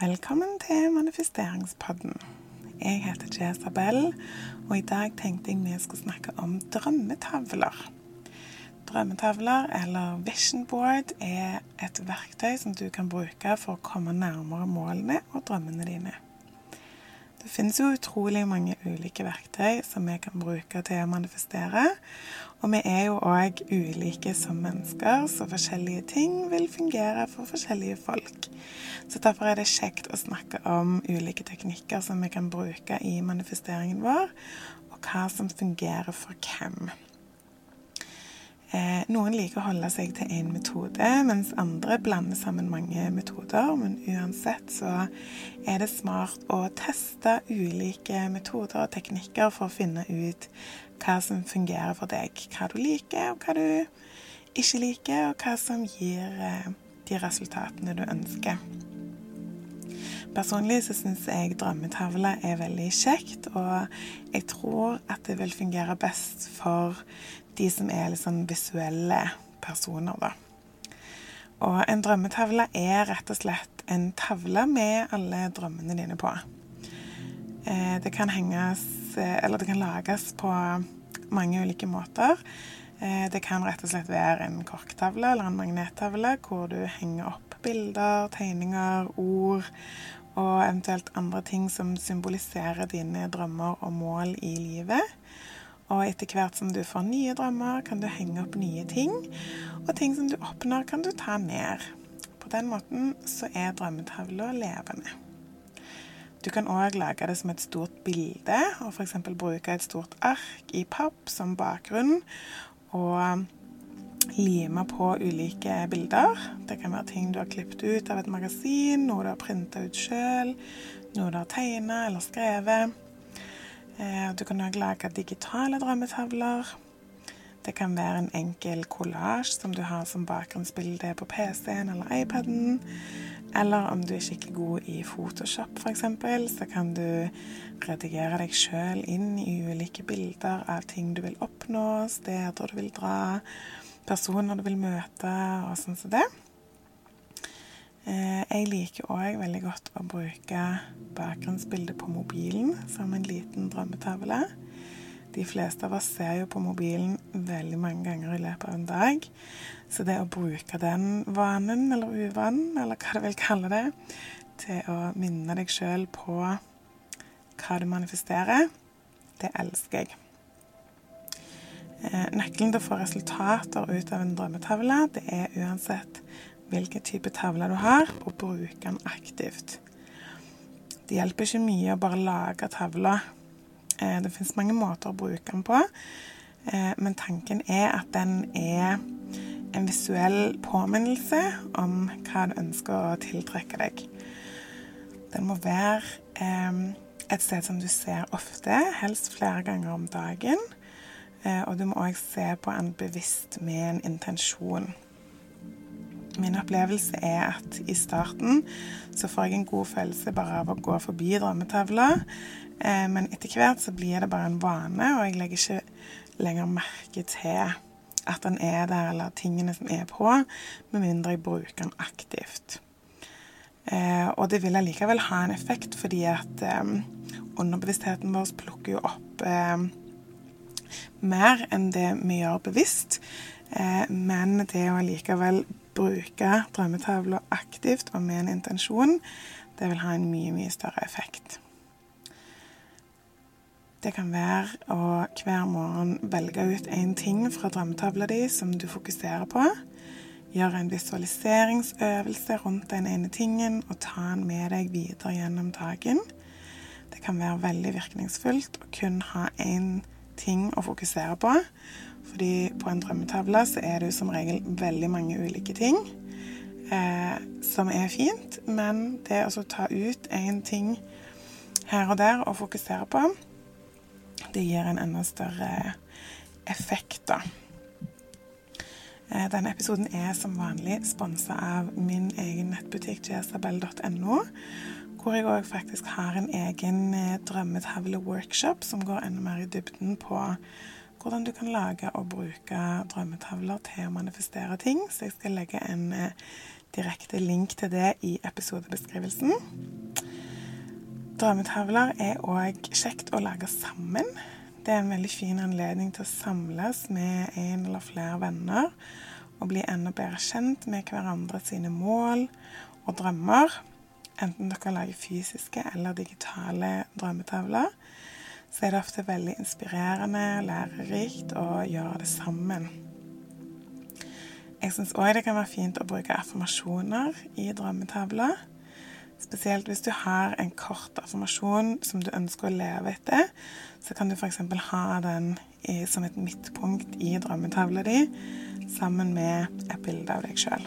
Velkommen til manifesteringspodden. Jeg heter Jezabel, og i dag tenkte jeg vi skulle snakke om drømmetavler. Drømmetavler, eller vision board, er et verktøy som du kan bruke for å komme nærmere målene og drømmene dine. Det finnes jo utrolig mange ulike verktøy som vi kan bruke til å manifestere. Og vi er jo òg ulike som mennesker, så forskjellige ting vil fungere for forskjellige folk. Så derfor er det kjekt å snakke om ulike teknikker som vi kan bruke i manifesteringen vår, og hva som fungerer for hvem. Eh, noen liker å holde seg til én metode, mens andre blander sammen mange metoder. Men uansett så er det smart å teste ulike metoder og teknikker for å finne ut hva som fungerer for deg. Hva du liker, og hva du ikke liker, og hva som gir eh, de resultatene du ønsker. Personlig så syns jeg drømmetavle er veldig kjekt, og jeg tror at det vil fungere best for de som er litt sånn visuelle personer, da. Og en drømmetavle er rett og slett en tavle med alle drømmene dine på. Eh, det kan henges Eller det kan lages på mange ulike måter. Eh, det kan rett og slett være en korktavle eller en magnettavle hvor du henger opp bilder, tegninger, ord og eventuelt andre ting som symboliserer dine drømmer og mål i livet. Og etter hvert som du får nye drømmer, kan du henge opp nye ting. Og ting som du oppnår, kan du ta ned. På den måten så er drømmetavla levende. Du kan òg lage det som et stort bilde, og f.eks. bruke et stort ark i papp som bakgrunn. Og lime på ulike bilder. Det kan være ting du har klippet ut av et magasin, noe du har printa ut sjøl, noe du har tegna eller skrevet. Eh, du kan òg lage digitale drømmetavler. Det kan være en enkel kollasj som du har som bakgrunnsbilde på PC-en eller iPaden. Eller om du er skikkelig god i Photoshop f.eks., så kan du redigere deg sjøl inn i ulike bilder av ting du vil oppnå, steder du vil dra, personer du vil møte, og sånn som det. Eh, jeg liker òg veldig godt å bruke bakgrunnsbildet på mobilen som en liten drømmetavle. De fleste av oss ser jo på mobilen veldig mange ganger i løpet av en dag. Så det å bruke den vanen, eller uvanen, eller hva du vil kalle det, til å minne deg sjøl på hva du manifesterer, det elsker jeg. Eh, nøkkelen til å få resultater ut av en drømmetavle, det er uansett hvilken type tavle du har, og bruke den aktivt. Det hjelper ikke mye å bare lage tavler. Eh, det fins mange måter å bruke den på, eh, men tanken er at den er en visuell påminnelse om hva du ønsker å tiltrekke deg. Den må være et sted som du ser ofte, helst flere ganger om dagen. Og du må òg se på en bevisst med en intensjon. Min opplevelse er at i starten så får jeg en god følelse bare av å gå forbi drømmetavla. Eh, men etter hvert så blir det bare en vane, og jeg legger ikke lenger merke til at den er der, eller tingene som er på, med mindre jeg bruker den aktivt. Eh, og det vil allikevel ha en effekt, fordi at eh, underbevisstheten vår plukker jo opp mer enn det vi gjør bevisst. Men det å likevel bruke drømmetavla aktivt og med en intensjon, det vil ha en mye, mye større effekt. Det kan være å hver morgen velge ut én ting fra drømmetavla di som du fokuserer på. Gjøre en visualiseringsøvelse rundt den ene tingen og ta den med deg videre gjennom dagen. Det kan være veldig virkningsfullt å kun ha én ting å fokusere på. Fordi på en drømmetavle så er det jo som regel veldig mange ulike ting eh, som er fint. Men det å ta ut én ting her og der og fokusere på, det gir en enda større effekt, da. Eh, denne episoden er som vanlig sponsa av min egen nettbutikk jesabel.no, hvor jeg òg faktisk har en egen eh, drømmetavle-workshop som går enda mer i dybden på hvordan du kan lage og bruke drømmetavler til å manifestere ting. Så jeg skal legge en eh, direkte link til det i episodebeskrivelsen. Drømmetavler er òg kjekt å lage sammen. Det er en veldig fin anledning til å samles med en eller flere venner og bli enda bedre kjent med hverandre sine mål og drømmer. Enten dere lager fysiske eller digitale drømmetavler, så er det ofte veldig inspirerende og lærerikt å gjøre det sammen. Jeg syns òg det kan være fint å bruke affirmasjoner i drømmetavler. Spesielt hvis du har en kort affirmasjon som du ønsker å leve etter, så kan du f.eks. ha den i, som et midtpunkt i drømmetavla di sammen med et bilde av deg sjøl.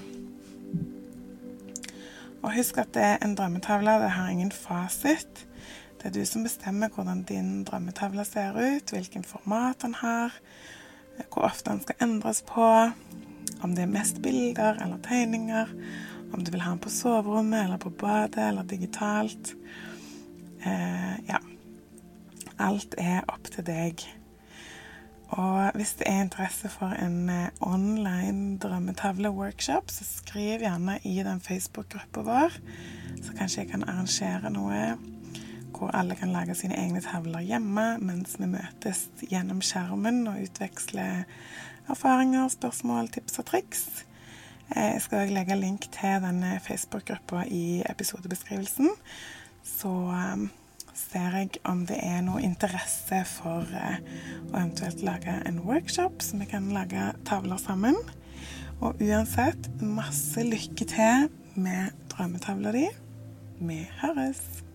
Og husk at det er en drømmetavle det har ingen fasit. Det er du som bestemmer hvordan din drømmetavle ser ut, hvilken format den har, hvor ofte den skal endres på, om det er mest bilder eller tegninger, om du vil ha den på soverommet eller på badet eller digitalt. Eh, ja. Alt er opp til deg. Og hvis det er interesse for en eh, online drømmetavle-workshop, så skriv gjerne i den Facebook-gruppa vår, så kanskje jeg kan arrangere noe hvor alle kan lage sine egne tavler hjemme mens vi møtes gjennom skjermen og utveksler erfaringer, spørsmål, tips og triks. Eh, jeg skal òg legge link til denne Facebook-gruppa i episodebeskrivelsen. Så um, ser jeg om det er noe interesse for uh, å eventuelt lage en workshop, så vi kan lage tavler sammen. Og uansett, masse lykke til med drømmetavla di. Vi høres!